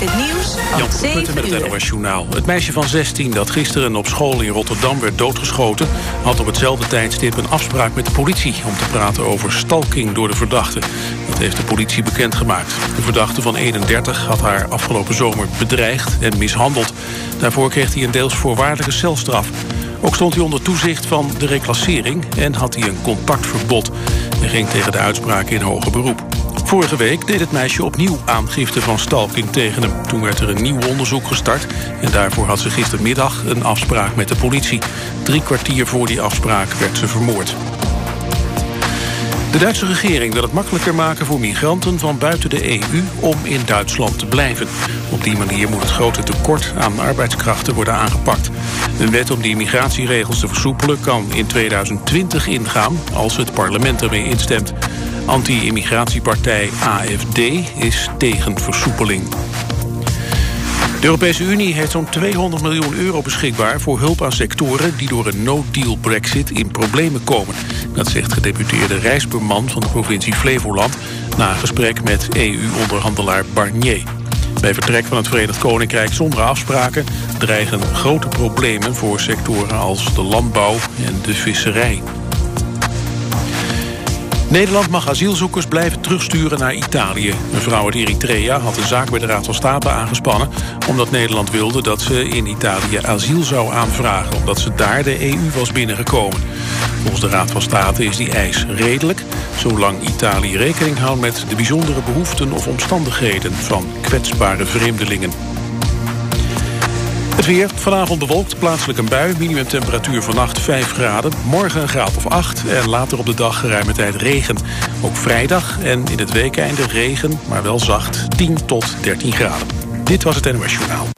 met het nieuws van Jan 7 met het. NOS Journaal. Het meisje van 16 dat gisteren op school in Rotterdam werd doodgeschoten... had op hetzelfde tijdstip een afspraak met de politie... om te praten over stalking door de verdachte. Dat heeft de politie bekendgemaakt. De verdachte van 31 had haar afgelopen zomer bedreigd en mishandeld. Daarvoor kreeg hij een deels voorwaardelijke celstraf. Ook stond hij onder toezicht van de reclassering... en had hij een contactverbod. Hij ging tegen de uitspraak in hoger beroep. Vorige week deed het meisje opnieuw aangifte van stalking tegen hem. Toen werd er een nieuw onderzoek gestart... en daarvoor had ze gistermiddag een afspraak met de politie. Drie kwartier voor die afspraak werd ze vermoord. De Duitse regering wil het makkelijker maken voor migranten van buiten de EU om in Duitsland te blijven. Op die manier moet het grote tekort aan arbeidskrachten worden aangepakt. Een wet om die migratieregels te versoepelen kan in 2020 ingaan als het parlement ermee instemt. Anti-immigratiepartij AFD is tegen versoepeling. De Europese Unie heeft zo'n 200 miljoen euro beschikbaar voor hulp aan sectoren die door een no-deal brexit in problemen komen. Dat zegt gedeputeerde Rijsperman van de provincie Flevoland na gesprek met EU-onderhandelaar Barnier. Bij vertrek van het Verenigd Koninkrijk zonder afspraken dreigen grote problemen voor sectoren als de landbouw en de visserij. Nederland mag asielzoekers blijven terugsturen naar Italië. Een vrouw uit Eritrea had een zaak bij de Raad van State aangespannen... omdat Nederland wilde dat ze in Italië asiel zou aanvragen... omdat ze daar de EU was binnengekomen. Volgens de Raad van State is die eis redelijk... zolang Italië rekening houdt met de bijzondere behoeften of omstandigheden... van kwetsbare vreemdelingen. Weer, vanavond bewolkt, plaatselijk een bui. Minimumtemperatuur vannacht 5 graden. Morgen een graad of 8 en later op de dag geruime tijd regen. Ook vrijdag en in het weekeinde regen, maar wel zacht 10 tot 13 graden. Dit was het NOS Journaal.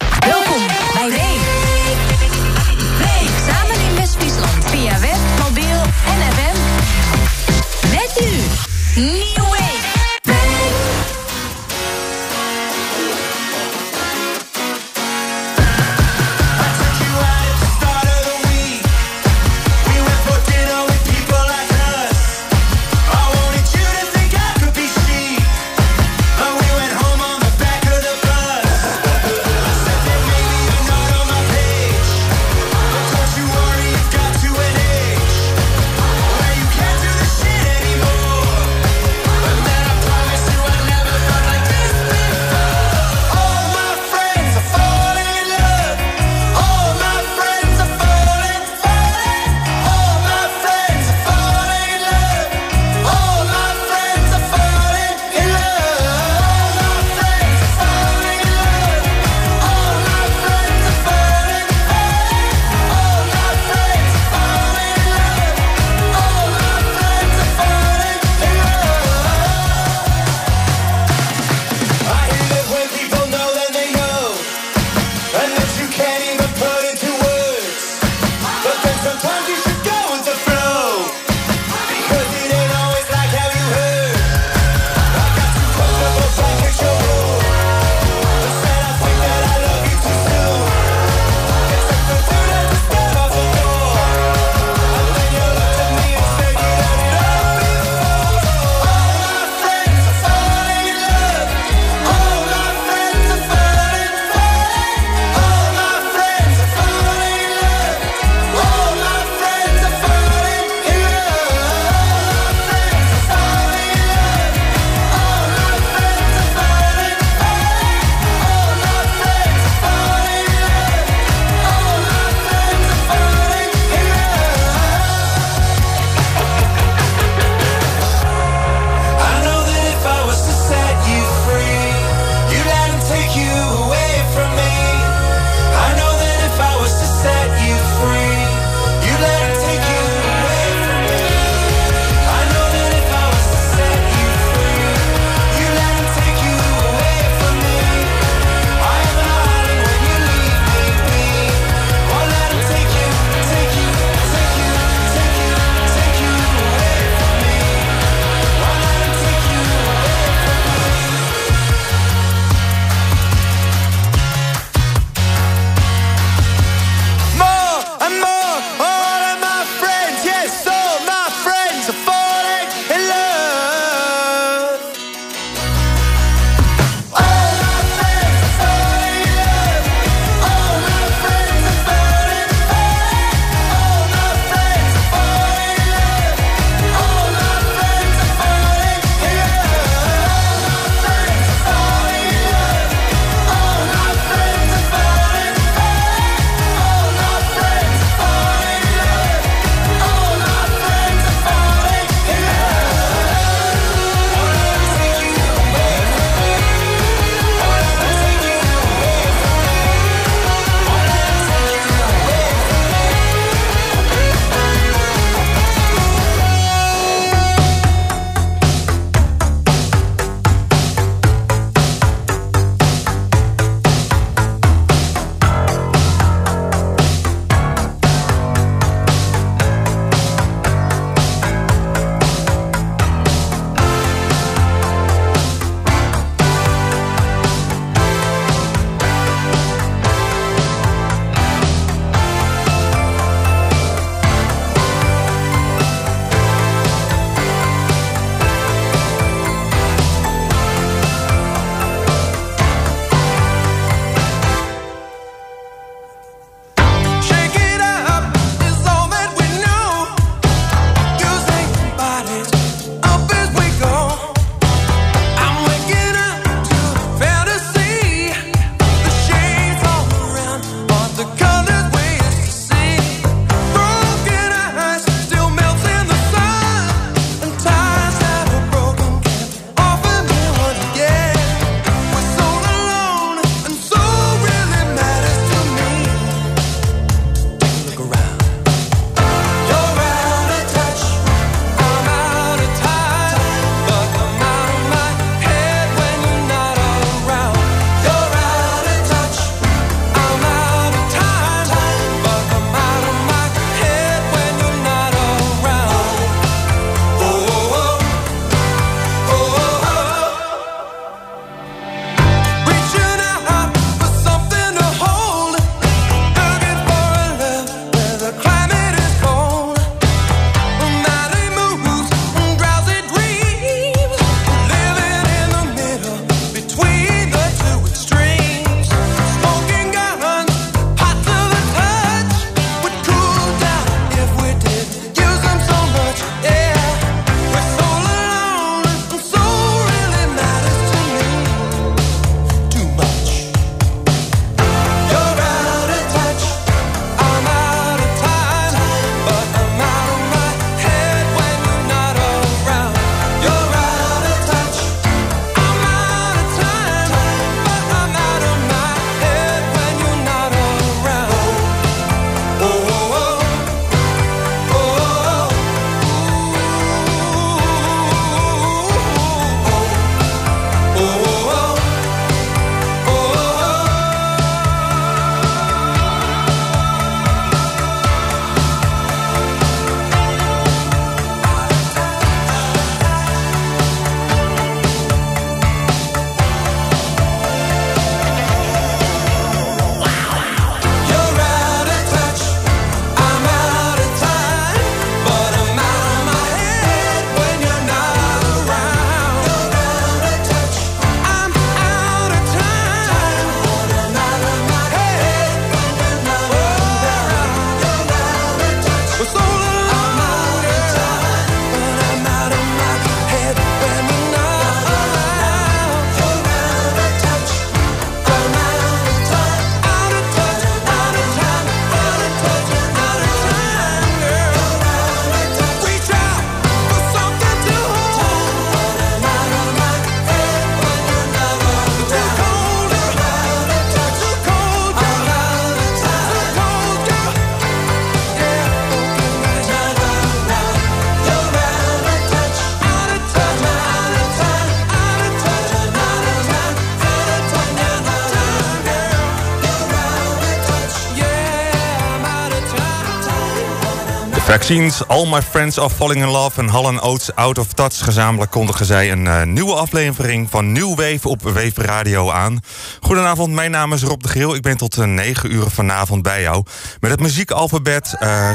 Vaccines, All My Friends Are Falling in Love en Hallen Oates Out of Touch. Gezamenlijk kondigen zij een uh, nieuwe aflevering van New Wave op Wave Radio aan. Goedenavond, mijn naam is Rob de Geel. Ik ben tot uh, 9 uur vanavond bij jou. Met het muziekalfabet uh,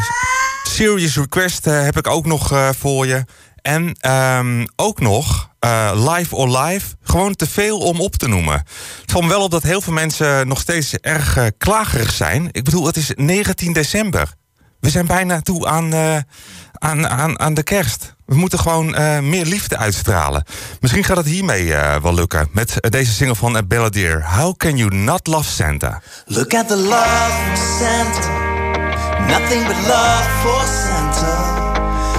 Serious Request heb ik ook nog voor je. En um, ook nog uh, live or live. Gewoon te veel om op te noemen. Het valt wel op dat heel veel mensen nog steeds erg klagerig zijn. Ik bedoel, het is 19 december. We zijn bijna toe aan, uh, aan, aan, aan de kerst. We moeten gewoon meer liefde uitstralen. Misschien gaat het hiermee wel lukken. Met deze single van Balladeer. How can you not love Santa? Look at the love from Santa. Nothing but love for Santa.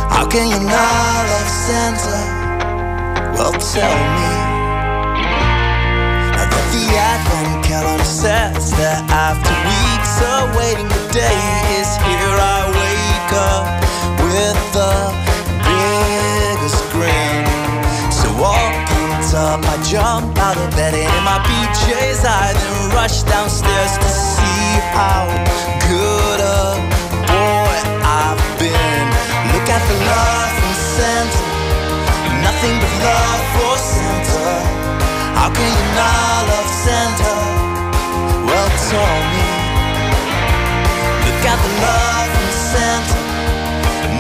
How can you not love Santa? Well, tell me. The Advent calendar says that after weeks of waiting, the day is here. I wake up with the biggest grin. So walking up, I jump out of bed and in my PJs, I then rush downstairs to see how good a got the love from Santa, nothing but love for Santa. How can you not love Santa? Well, tell me. Look at the love from Santa,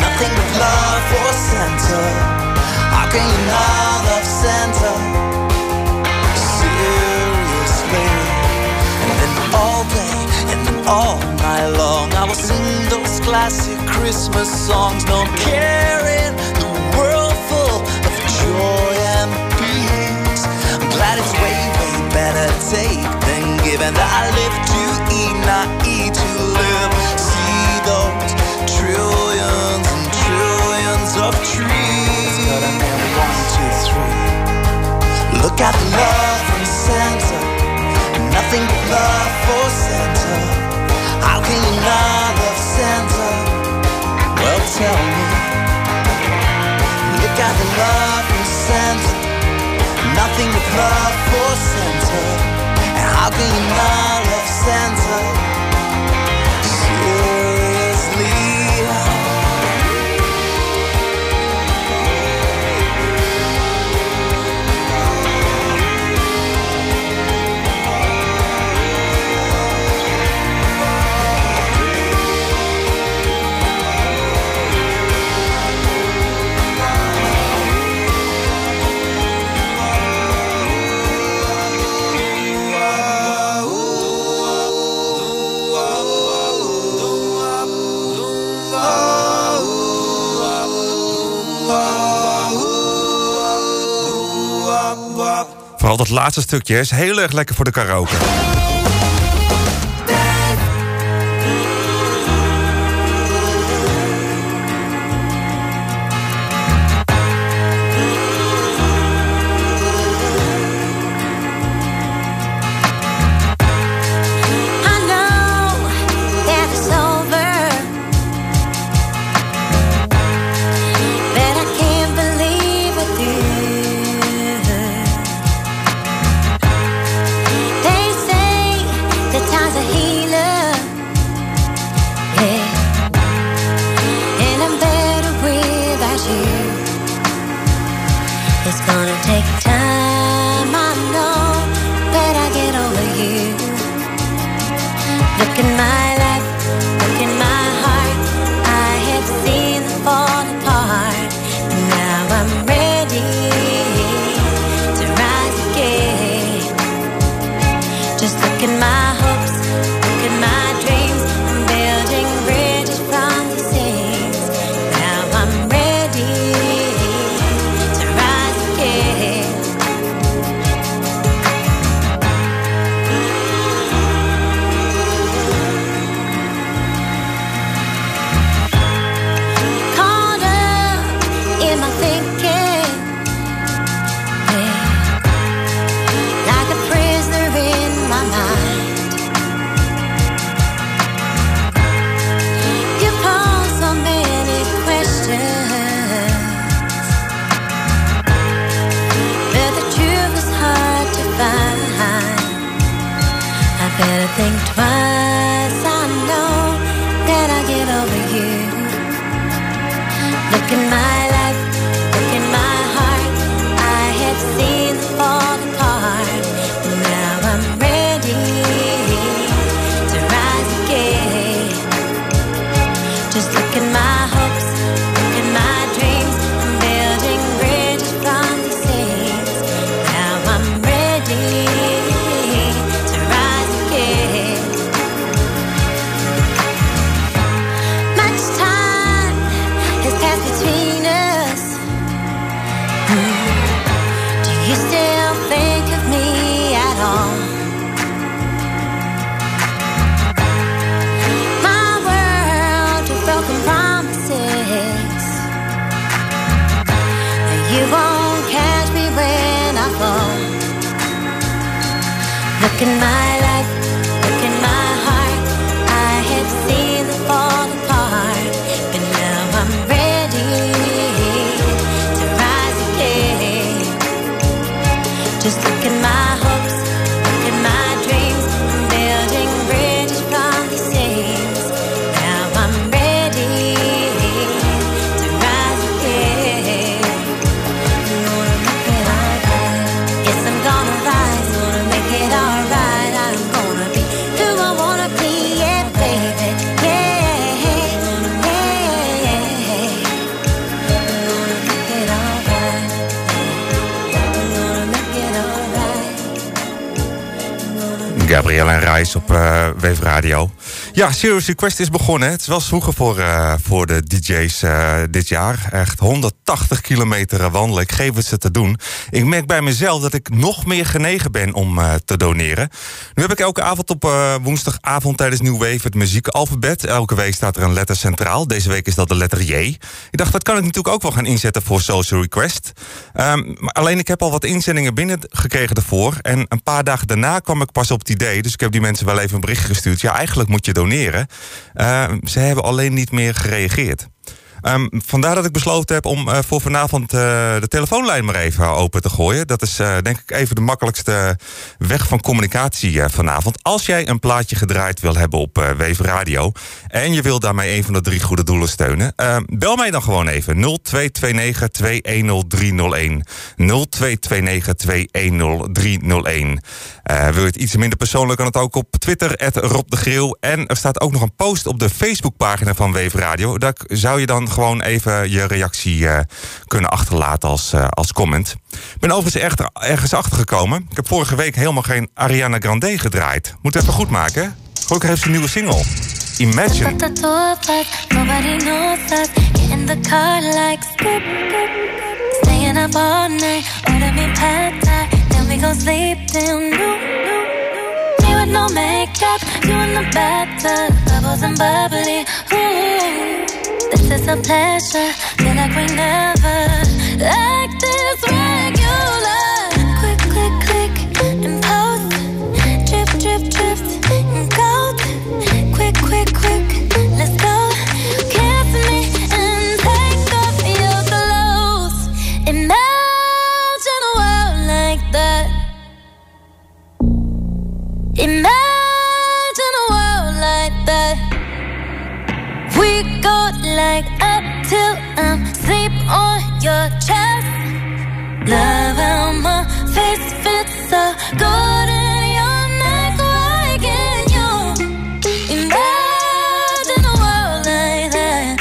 nothing but love for Santa. How can you not love Santa? Seriously, and then all day and then all night long, I will sing those classic Christmas songs, no care better take than giving that I live to eat, not eat to live. See those trillions and trillions of trees. But I never one, two, three. Look at the love from Santa, nothing but love for Santa. How can you not love Santa? Well, tell me. Look at the love from Santa, nothing but love for Santa. And how can you not love Santa? Seriously. Vooral dat laatste stukje is heel erg lekker voor de karaoke. Ja, Serious Request is begonnen. Het is wel vroeger voor, uh, voor de DJ's uh, dit jaar. Echt 180 kilometer wandelen. Ik geef het ze te doen. Ik merk bij mezelf dat ik nog meer genegen ben om uh, te doneren. Nu heb ik elke avond op woensdagavond tijdens New Wave het muziekalfabet. Elke week staat er een letter centraal. Deze week is dat de letter J. Ik dacht, dat kan ik natuurlijk ook wel gaan inzetten voor Social Request. Um, maar alleen ik heb al wat inzendingen binnengekregen ervoor. En een paar dagen daarna kwam ik pas op het idee. Dus ik heb die mensen wel even een bericht gestuurd. Ja, eigenlijk moet je doneren. Uh, ze hebben alleen niet meer gereageerd. Um, vandaar dat ik besloten heb om uh, voor vanavond uh, de telefoonlijn maar even open te gooien. Dat is uh, denk ik even de makkelijkste weg van communicatie vanavond. Als jij een plaatje gedraaid wil hebben op Weven Radio en je wil daarmee een van de drie goede doelen steunen, ehm, bel mij dan gewoon even 0229 210301. 0229 210301. wil je het iets minder persoonlijk, kan het ook op Twitter, Rob. En er staat ook nog een post op de Facebookpagina van Weven Radio. Daar zou je dan gewoon even je reactie uh, kunnen achterlaten als, uh, als comment. Ik ben overigens echt ergens achtergekomen. Ik heb vorige week helemaal geen Ariana Grande gedraaid. Moet even goed maken. Gelukkig heeft ze een nieuwe single. Imagine. No makeup, in the bubbles bubbly. Is a pleasure. Feel like we never act this regular. Go like up till I'm sleep on your chest. Love how my face fits so good in your neck. Why can't you imagine a world like that?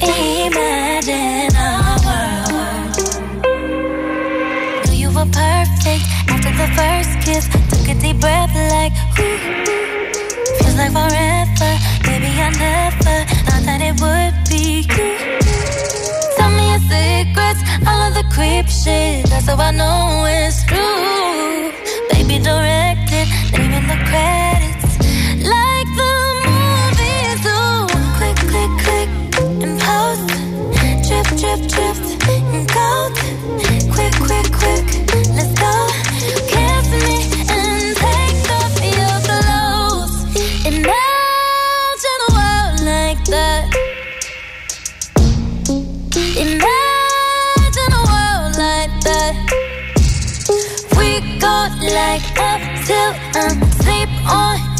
Imagine a world. Knew you were perfect after the first kiss. Took a deep breath like, ooh, feels like forever I never thought that it would be you. Tell me your secrets, all of the creep shit. That's how I know it's true. Baby, direct it, the credits.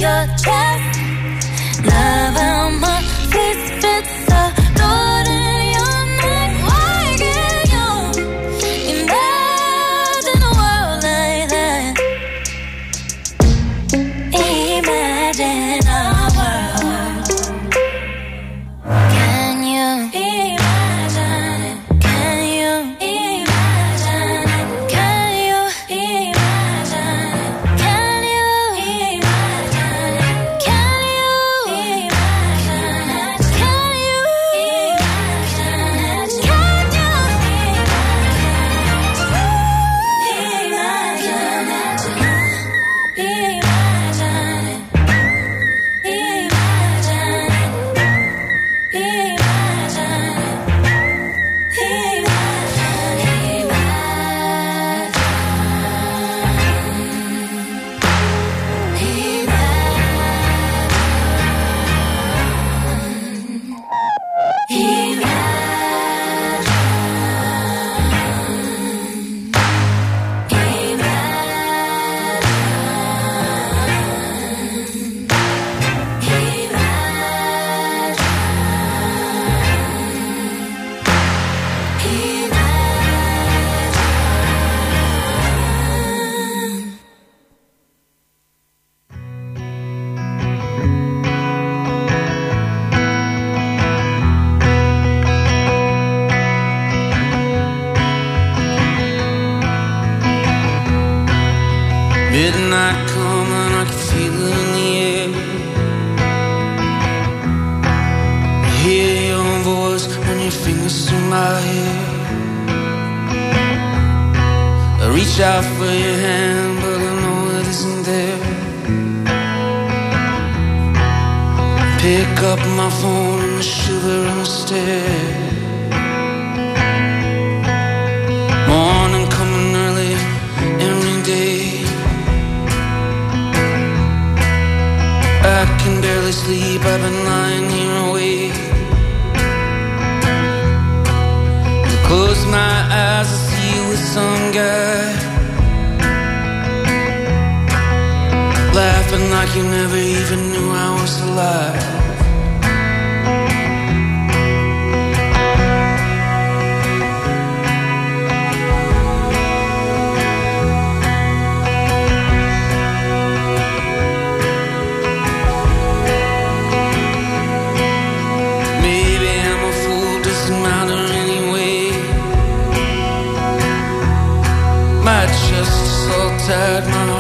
Your chest. Love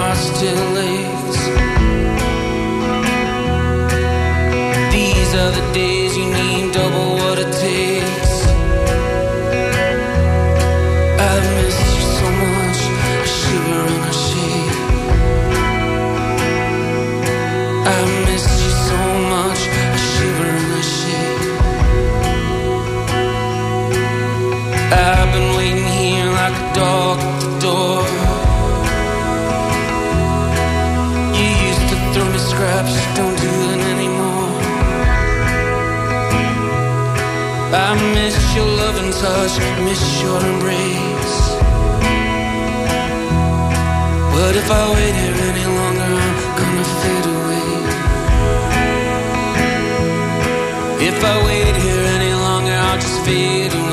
my heart still aches. Touch, miss your embrace. But if I wait here any longer, I'm gonna fade away. If I wait here any longer, I'll just fade away.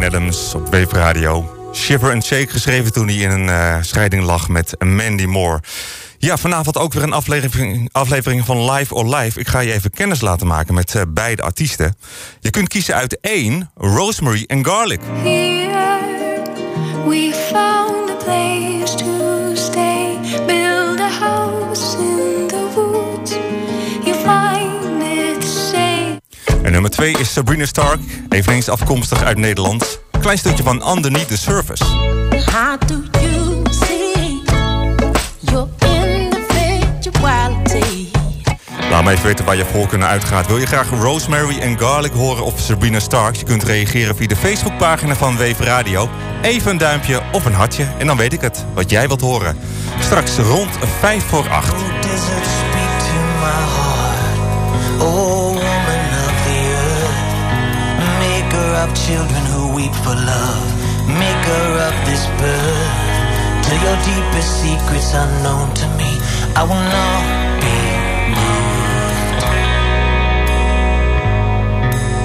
Adams op Wave Radio. Shiver and Shake geschreven toen hij in een eh, scheiding lag met Mandy Moore. Ja, vanavond ook weer een aflevering, van Live or Live. Ik ga je even kennis laten maken met eh, beide artiesten. Je kunt kiezen uit één, Rosemary en Garlic. Here we nummer twee is Sabrina Stark, eveneens afkomstig uit Nederland. Klein stukje van Underneath the Surface. How do you see your individuality? Laat me even weten waar je voor kunnen uitgaat. Wil je graag Rosemary en Garlic horen of Sabrina Starks? Je kunt reageren via de Facebookpagina van Wave Radio. Even een duimpje of een hartje en dan weet ik het, wat jij wilt horen. Straks rond 5 voor 8. Oh, of children who weep for love. Maker of this birth. To your deepest secrets unknown to me. I will not be moved.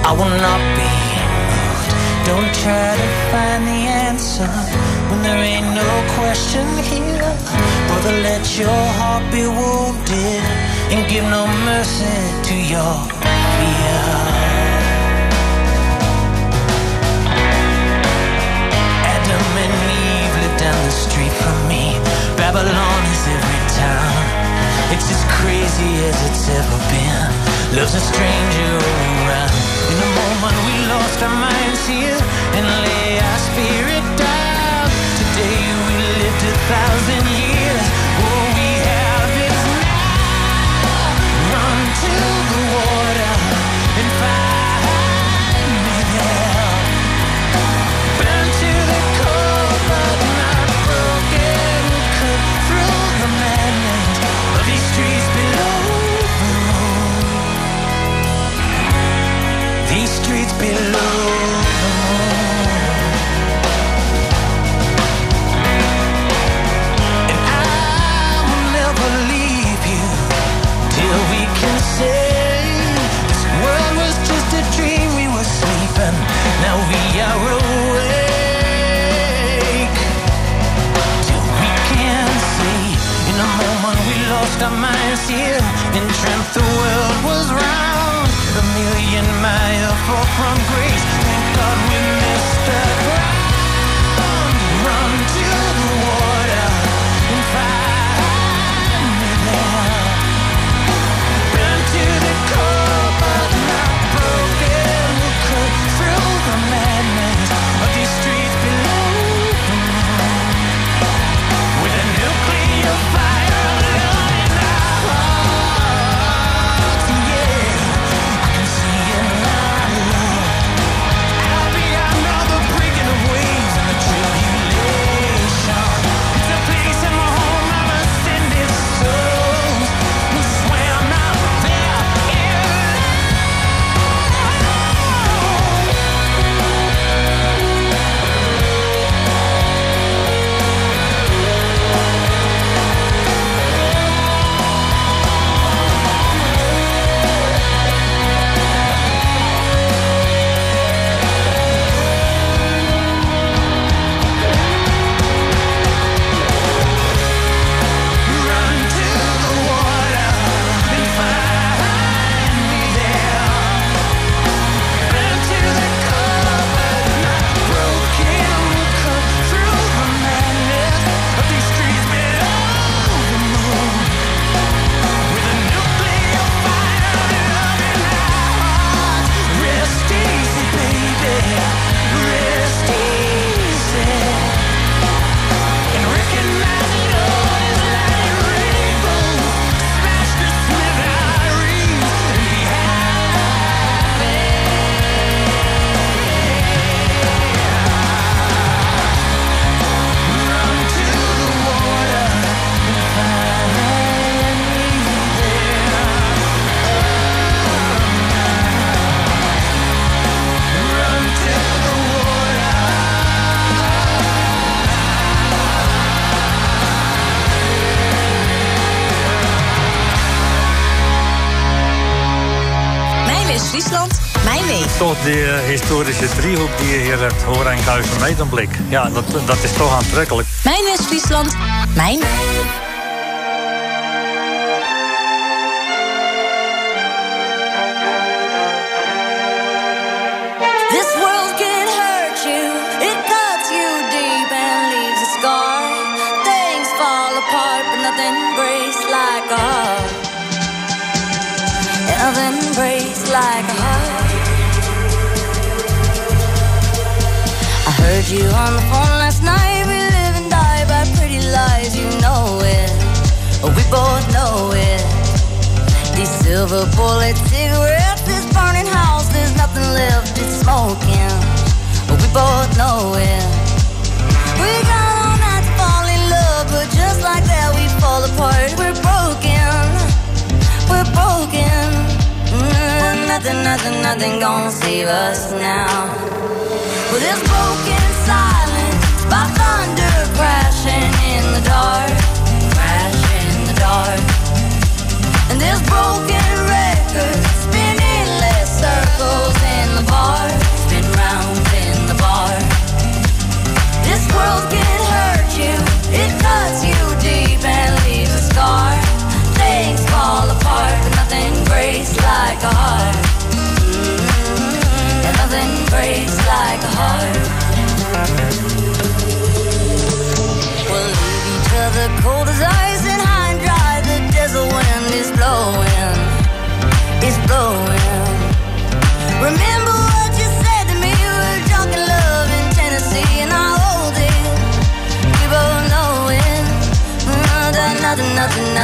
I will not be moved. Don't try to find the answer when there ain't no question here. Brother, let your heart be wounded and give no mercy to your fear. The street from me. Babylon is every town. It's as crazy as it's ever been. Love's a stranger around. In the moment we lost our minds here and lay our spirit down. Today we lived a thousand years. changed our minds here and dreamt the world was round. A million miles from De eh, historische driehoek die je hier hebt, hoor en thuis voor mij dan blik. Ja, dat is toch aantrekkelijk. Mijn is Friesland. Mijn. This world can hurt you. It cuts you deep and leaves a scar. Things fall apart, but nothing grace like God. Nothing grace like God. Heard you on the phone last night. We live and die by pretty lies. You know it. We both know it. These silver bullet cigarettes, this burning house, there's nothing left. It's smoking. We both know it. We got all night to fall in love, but just like that, we fall apart. We're broken. We're broken. Mm, nothing, nothing, nothing gonna save us now. Well, this broken. in the dark.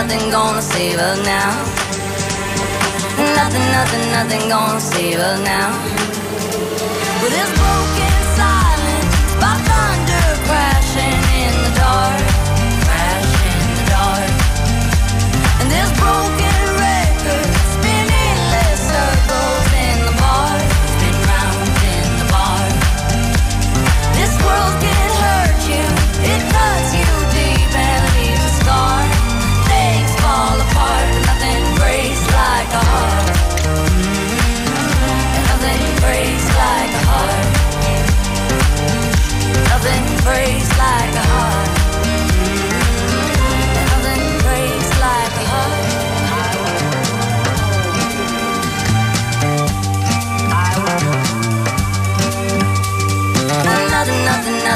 nothing gonna save us now. Nothing, nothing, nothing gonna save us now. With this broken.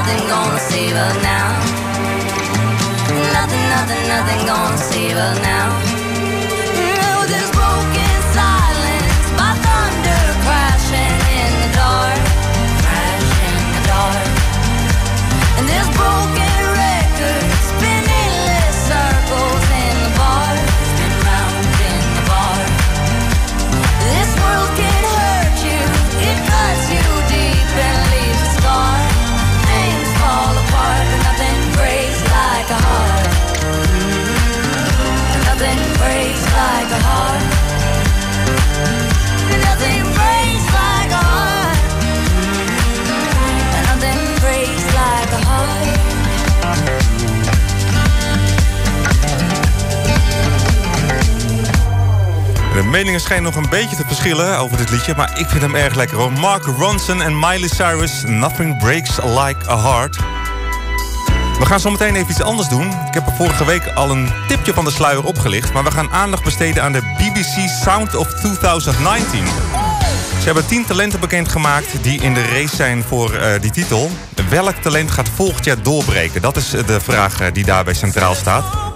nothing gonna save her now. Nothing, nothing, nothing gonna save her now. Een beetje te verschillen over dit liedje, maar ik vind hem erg lekker hoor. Mark Ronson en Miley Cyrus, Nothing Breaks Like a Heart. We gaan zo meteen even iets anders doen. Ik heb er vorige week al een tipje van de sluier opgelicht, maar we gaan aandacht besteden aan de BBC Sound of 2019. Ze hebben tien talenten bekendgemaakt die in de race zijn voor eh, die titel. Welk talent gaat volgend jaar doorbreken? Dat is eh, de vraag eh, die daarbij centraal staat.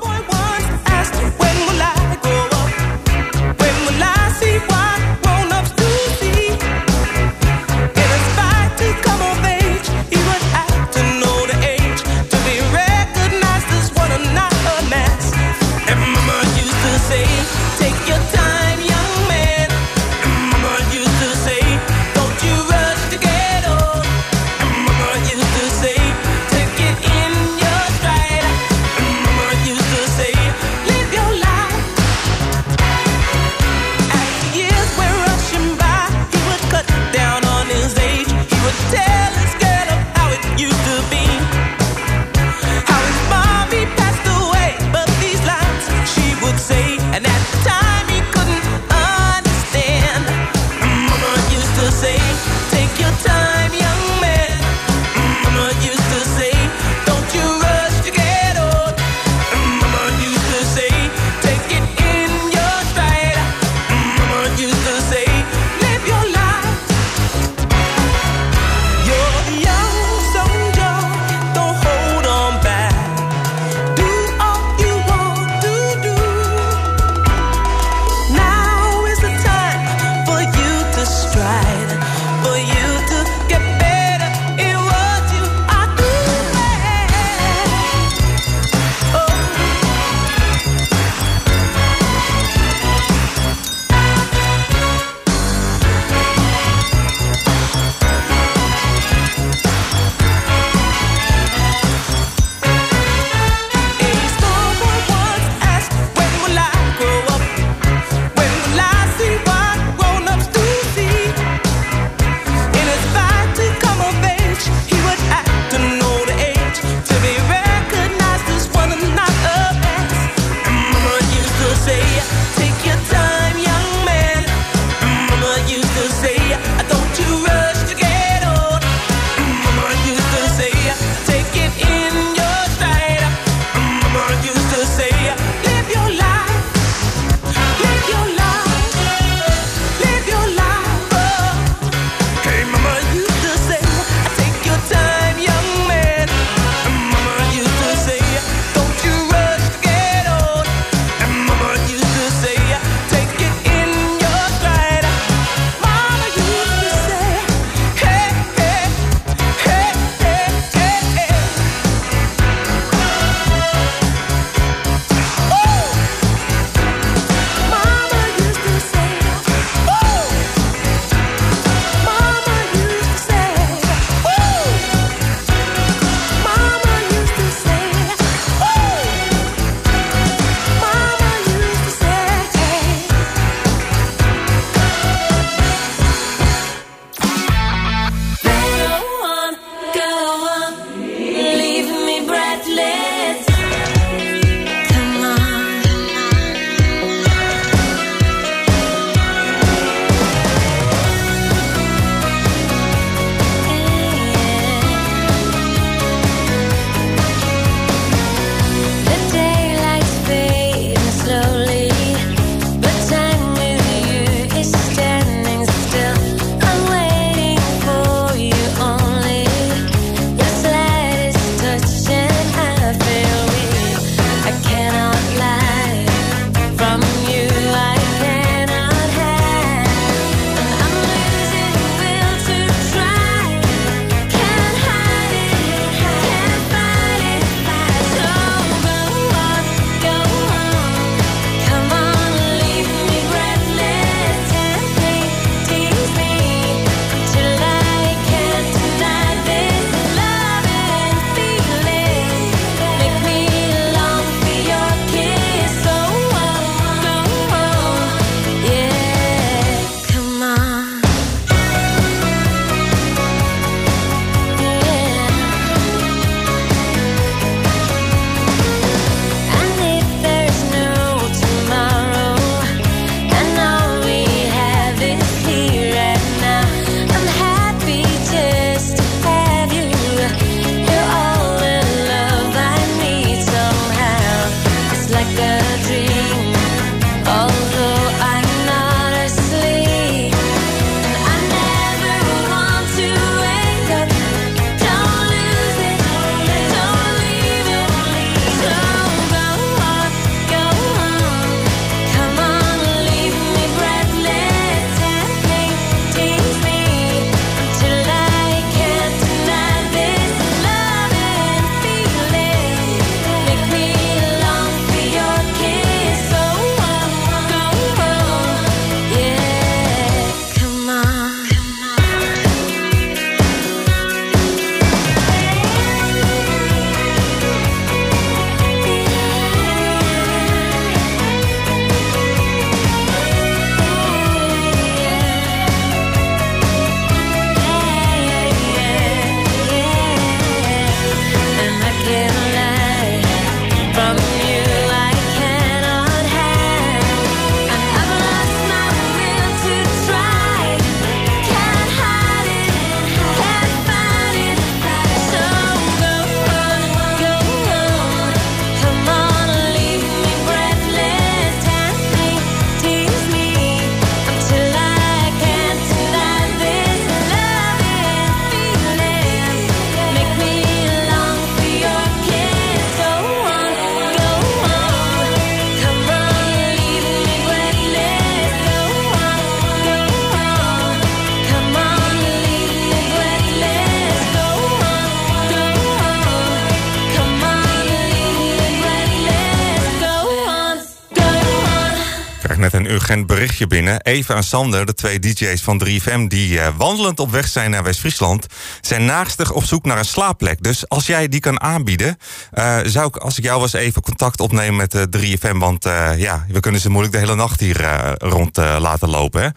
Urgent berichtje binnen. Eva en Sander, de twee DJ's van 3FM, die eh, wandelend op weg zijn naar West-Friesland, zijn naarstig op zoek naar een slaapplek. Dus als jij die kan aanbieden, eh, zou ik, als ik jou was, even contact opnemen met de 3FM. Want eh, ja, we kunnen ze moeilijk de hele nacht hier rond laten lopen. Hè?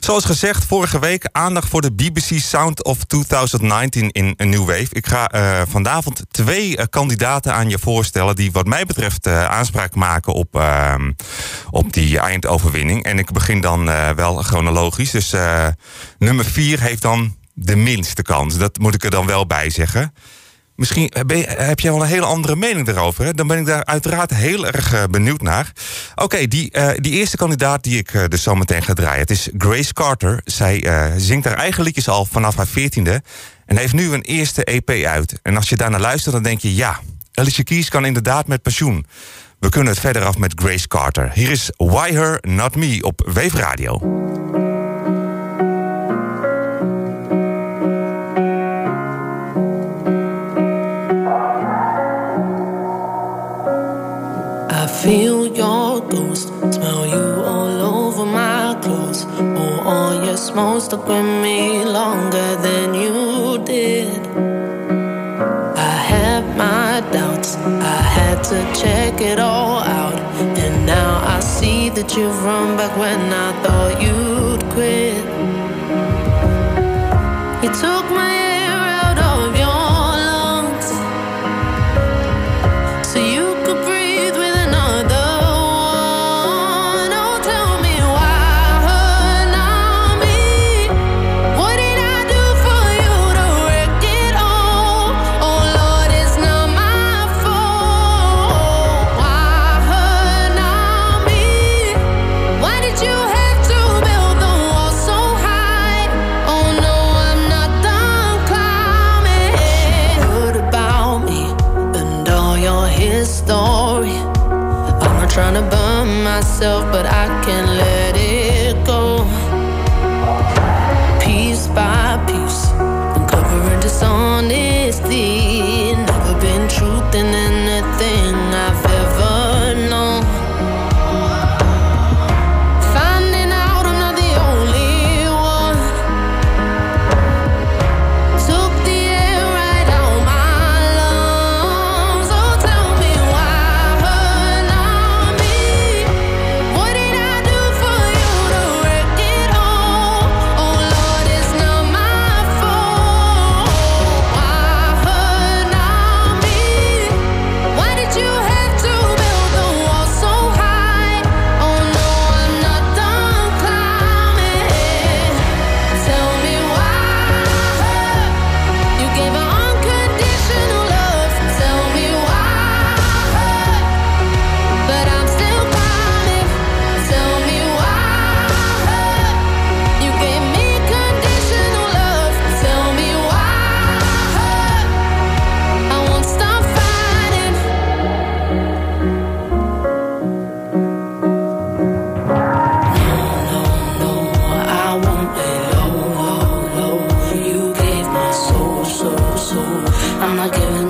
Zoals gezegd, vorige week aandacht voor de BBC Sound of 2019 in een New Wave. Ik ga vanavond twee kandidaten aan je voorstellen die wat mij betreft aanspraak maken op, ehm, op die En ik begin dan eh, wel chronologisch. Dus eh, nummer vier heeft dan de minste kans. Dat moet ik er dan wel bij zeggen. Misschien je- heb jij wel een hele andere mening daarover. Dan ben ik daar uiteraard heel erg eh, benieuwd naar. Oké, die, eh, die eerste kandidaat die ik eh, dus zo meteen ga draaien. Het is Grace Carter. Zij eh, zingt haar eigen liedjes al vanaf haar veertiende. En heeft nu een eerste EP uit. En als je daarnaar luistert, dan denk je... ja, Alicia Keys kan inderdaad met pensioen. We kunnen het verder af met Grace Carter. Hier is Why Her Not Me op Wave Radio. I feel your ghost, smell you all over my clothes. Oh, all your smoke stuck with me longer than you did. To check it all out. And now I see that you've run back when I thought you'd quit. You took I'm not giving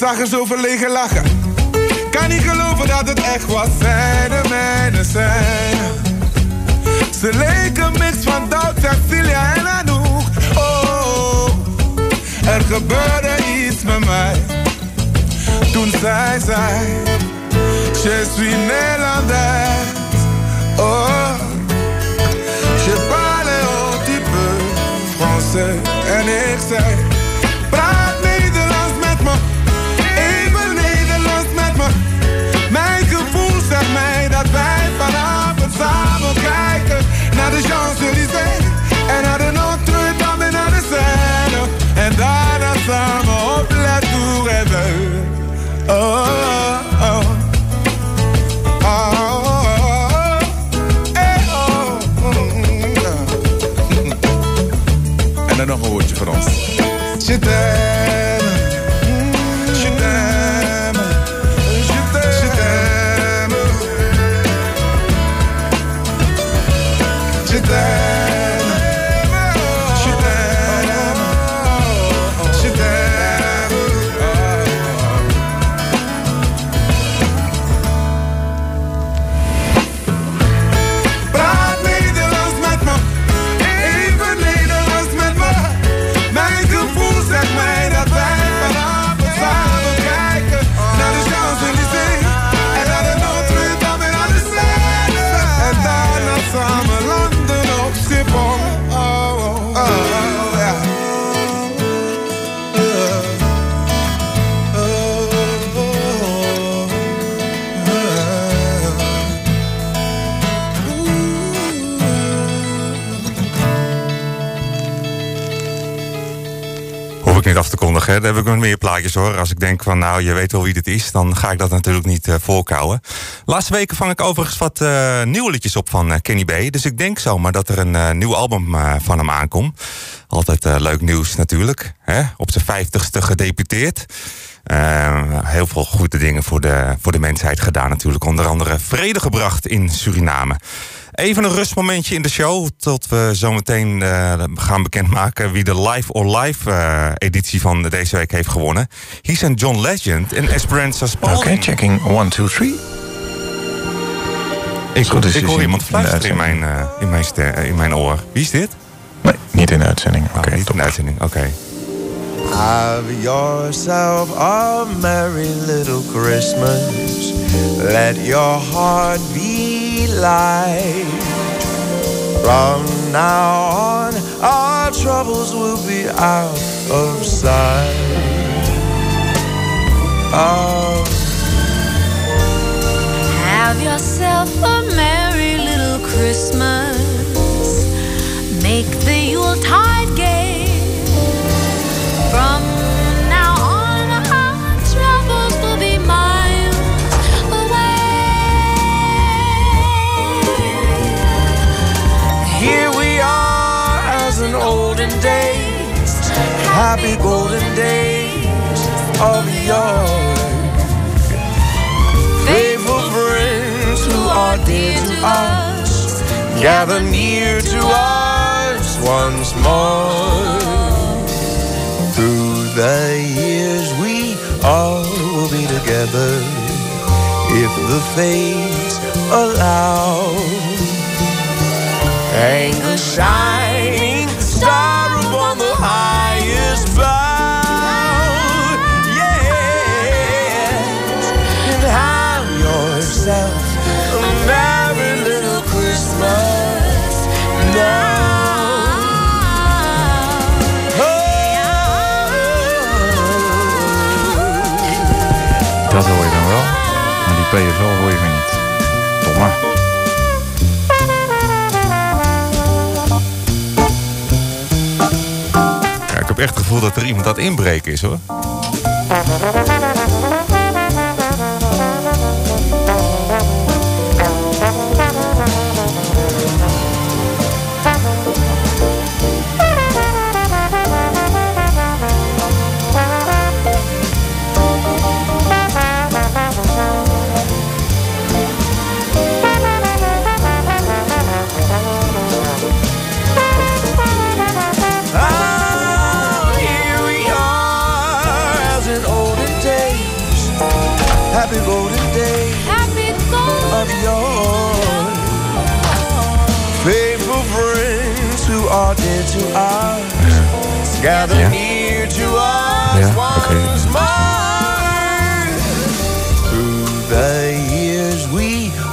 zag er zo verlegen lachen. Kan niet geloven dat het echt was. Zij de mijne zijn. Ze leken mix van Doubt, Cecilia en Anouk. Oh, er gebeurde iets met mij. Toen zij zei, je suis Nederlandaise. Oh, je parle un petit peu français. En ik zei, praat Nederlands met me. Even Nederlands met me. Mijn gevoel zegt mij dat wij vanavond samen kijken naar de Champs-Élysées en naar de Notre-Dame en naar de Seine. En daarna samen op La Tour Eiffel. Oh, oh. Oh, nog een hè. Daar heb ik nog meer plaatjes hoor. Als ik denk van nou, je weet wel wie dit is, dan ga ik dat natuurlijk niet uh. Laatste weken vang ik overigens wat eh, nieuwe liedjes op van eh, Kenny B. Dus ik denk zomaar dat er een nieuw album van hem aankomt. Altijd leuk nieuws natuurlijk. Hè? Op zijn vijftigste gedeputeerd. Heel veel goede dingen voor de, voor de mensheid gedaan natuurlijk. Onder andere vrede gebracht in Suriname. Even een rustmomentje in de show. Tot we zometeen eh gaan bekendmaken wie de Live or Live eh, editie van deze week heeft gewonnen. Hier zijn John Legend en Esperanza Spalding. Oké, checking 1, 2, 3. Ik, goed, dus ik hoor iemand fluisteren in mijn, eh, in, mijn in mijn oor. Wie is dit? Nee, niet in de uitzending. Oké, Oh, niet top. in de uitzending. Oké. Have yourself a merry little Christmas. Let your heart be light. From now on, our troubles will be out of sight. Oh. Have yourself a merry little Christmas. Make the Yuletide gay. Happy golden days of yore. Faithful friends who are dear to us, gather near to us once more. The years, we all will be together if the fates allow. Hang a PSL hoor je me niet. Domme. Ja, ik heb echt het gevoel dat er iemand aan het inbreken is hoor.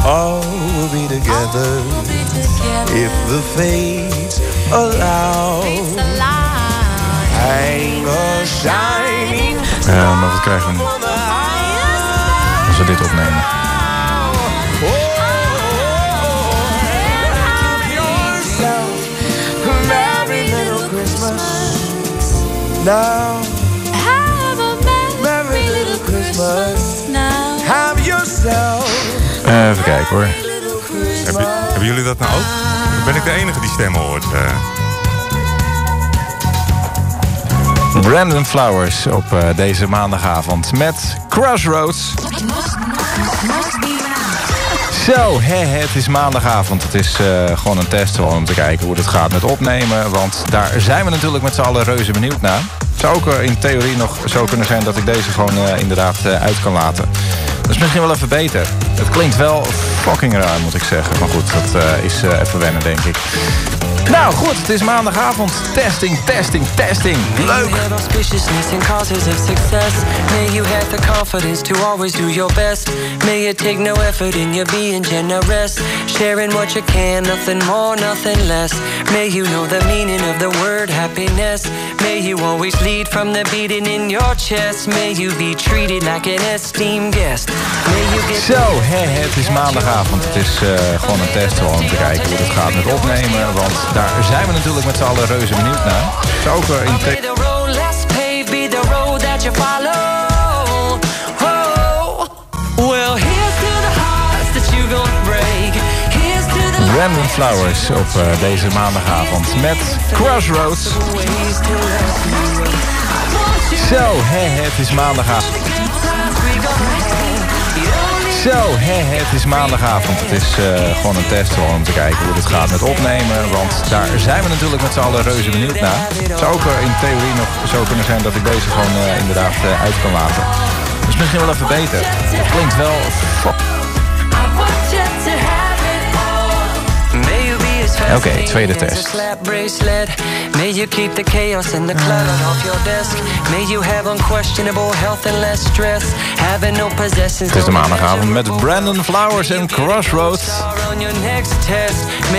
All will be together. If the fates allow. Hang a shining Ja, maar wat krijgen we nu? Als we dit opnemen. Now. Have a Merry little Christmas. now. Have yourself. Eh, even kijken hoor. Hebben, hebben jullie dat nou ook? Ben ik de enige die stemmen hoort? eh? Brandon Flowers op eh, deze maandagavond met Crossroads. Zo, hè, het is maandagavond. Het is eh, gewoon een test om te kijken hoe het gaat met opnemen. Want daar zijn we natuurlijk met z'n allen reuze benieuwd naar. Het zou ook eh, in theorie nog zo kunnen zijn dat ik deze gewoon eh, inderdaad eh, uit kan laten. Dat is misschien wel even beter. Het klinkt wel fucking raar, moet ik zeggen. Maar goed, dat is even wennen, denk ik. Nou goed, het is maandagavond. Testing, testing, testing. Leuk. May you have the confidence to always do your best. May you take no effort in your being generous. Sharing what you can, nothing more, nothing less. May you know the meaning of the word happiness. May you always lead from the beating in your chest. May you be treated like an esteemed guest. Zo, hè, het is maandagavond. Het is eh, gewoon een test om te kijken hoe het gaat met opnemen. Want daar zijn we natuurlijk met z'n allen reuze benieuwd naar. Het zou ook eh, in follow. Oh, well, here's to the hearts that you gonna break. Here's to the Brandon Flowers op eh, deze maandagavond met Crossroads. Zo, hè, het is maandagavond. Zo, hè, het is maandagavond. Het is eh, gewoon een test om te kijken hoe het gaat met opnemen. Want daar zijn we natuurlijk met z'n allen reuze benieuwd naar. Het zou ook eh, in theorie nog zo kunnen zijn dat ik deze gewoon eh, inderdaad uit kan laten. Is misschien wel even beter. Het klinkt wel... Oké, tweede test. May you keep the chaos and the clutter off your desk. May you have unquestionable health and less stress. Having no possessions. Het is de maandagavond met Brandon Flowers en Crossroads. Ah,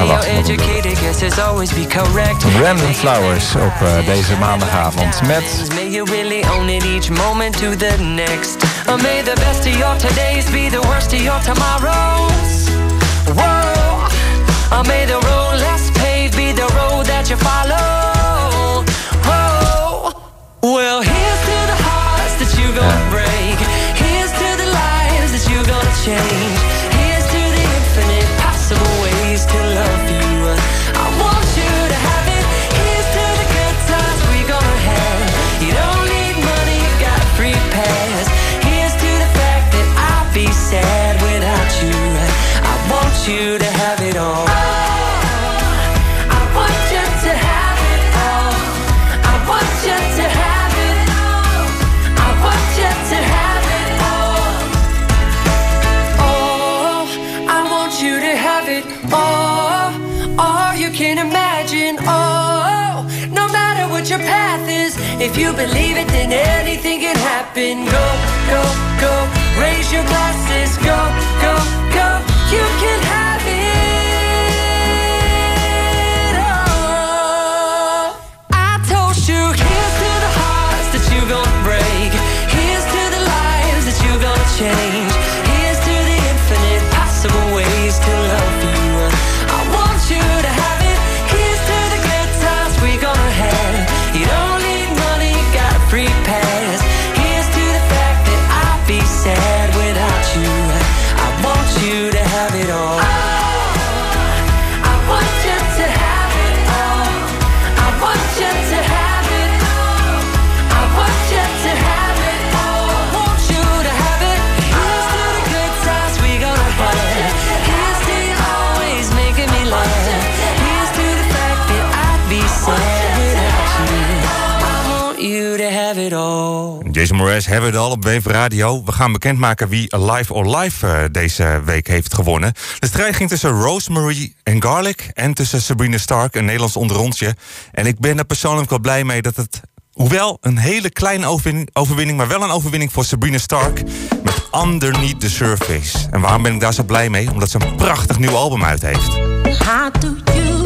wacht. Brandon Flowers op eh, deze maandagavond met... May you really own it each moment to the next. Or may the best of your todays be the worst of your tomorrows. Or may the road less paved be the road that you follow. Whoa. Well, here's to the hearts that you're gonna break. Here's to the lives that you're gonna change. Here's to the infinite possible ways to love you. I want you to have it. Here's to the good times we gonna have. You don't need money, you got free pass. Here's to the fact that I'll be sad without you. I want you your path is, if you believe it, then anything can happen. Go, go, go. Raise your glasses. Go, go, go. You can Mraz hebben we het al op Wave Radio. We gaan bekendmaken wie Alive or Live eh, deze week heeft gewonnen. De strijd ging tussen Rosemary en Garlic... en tussen Sabrina Stark, een Nederlands onderrondje. En ik ben er persoonlijk wel blij mee dat het... Hoewel een hele kleine overwinning, overwinning, maar wel een overwinning voor Sabrina Stark met Underneath the Surface. En waarom ben ik daar zo blij mee? Omdat ze een prachtig nieuw album uit heeft. How do you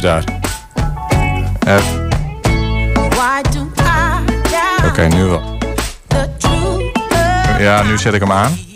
daar. I Oké, nu wel. Ja, nu zet ik hem aan.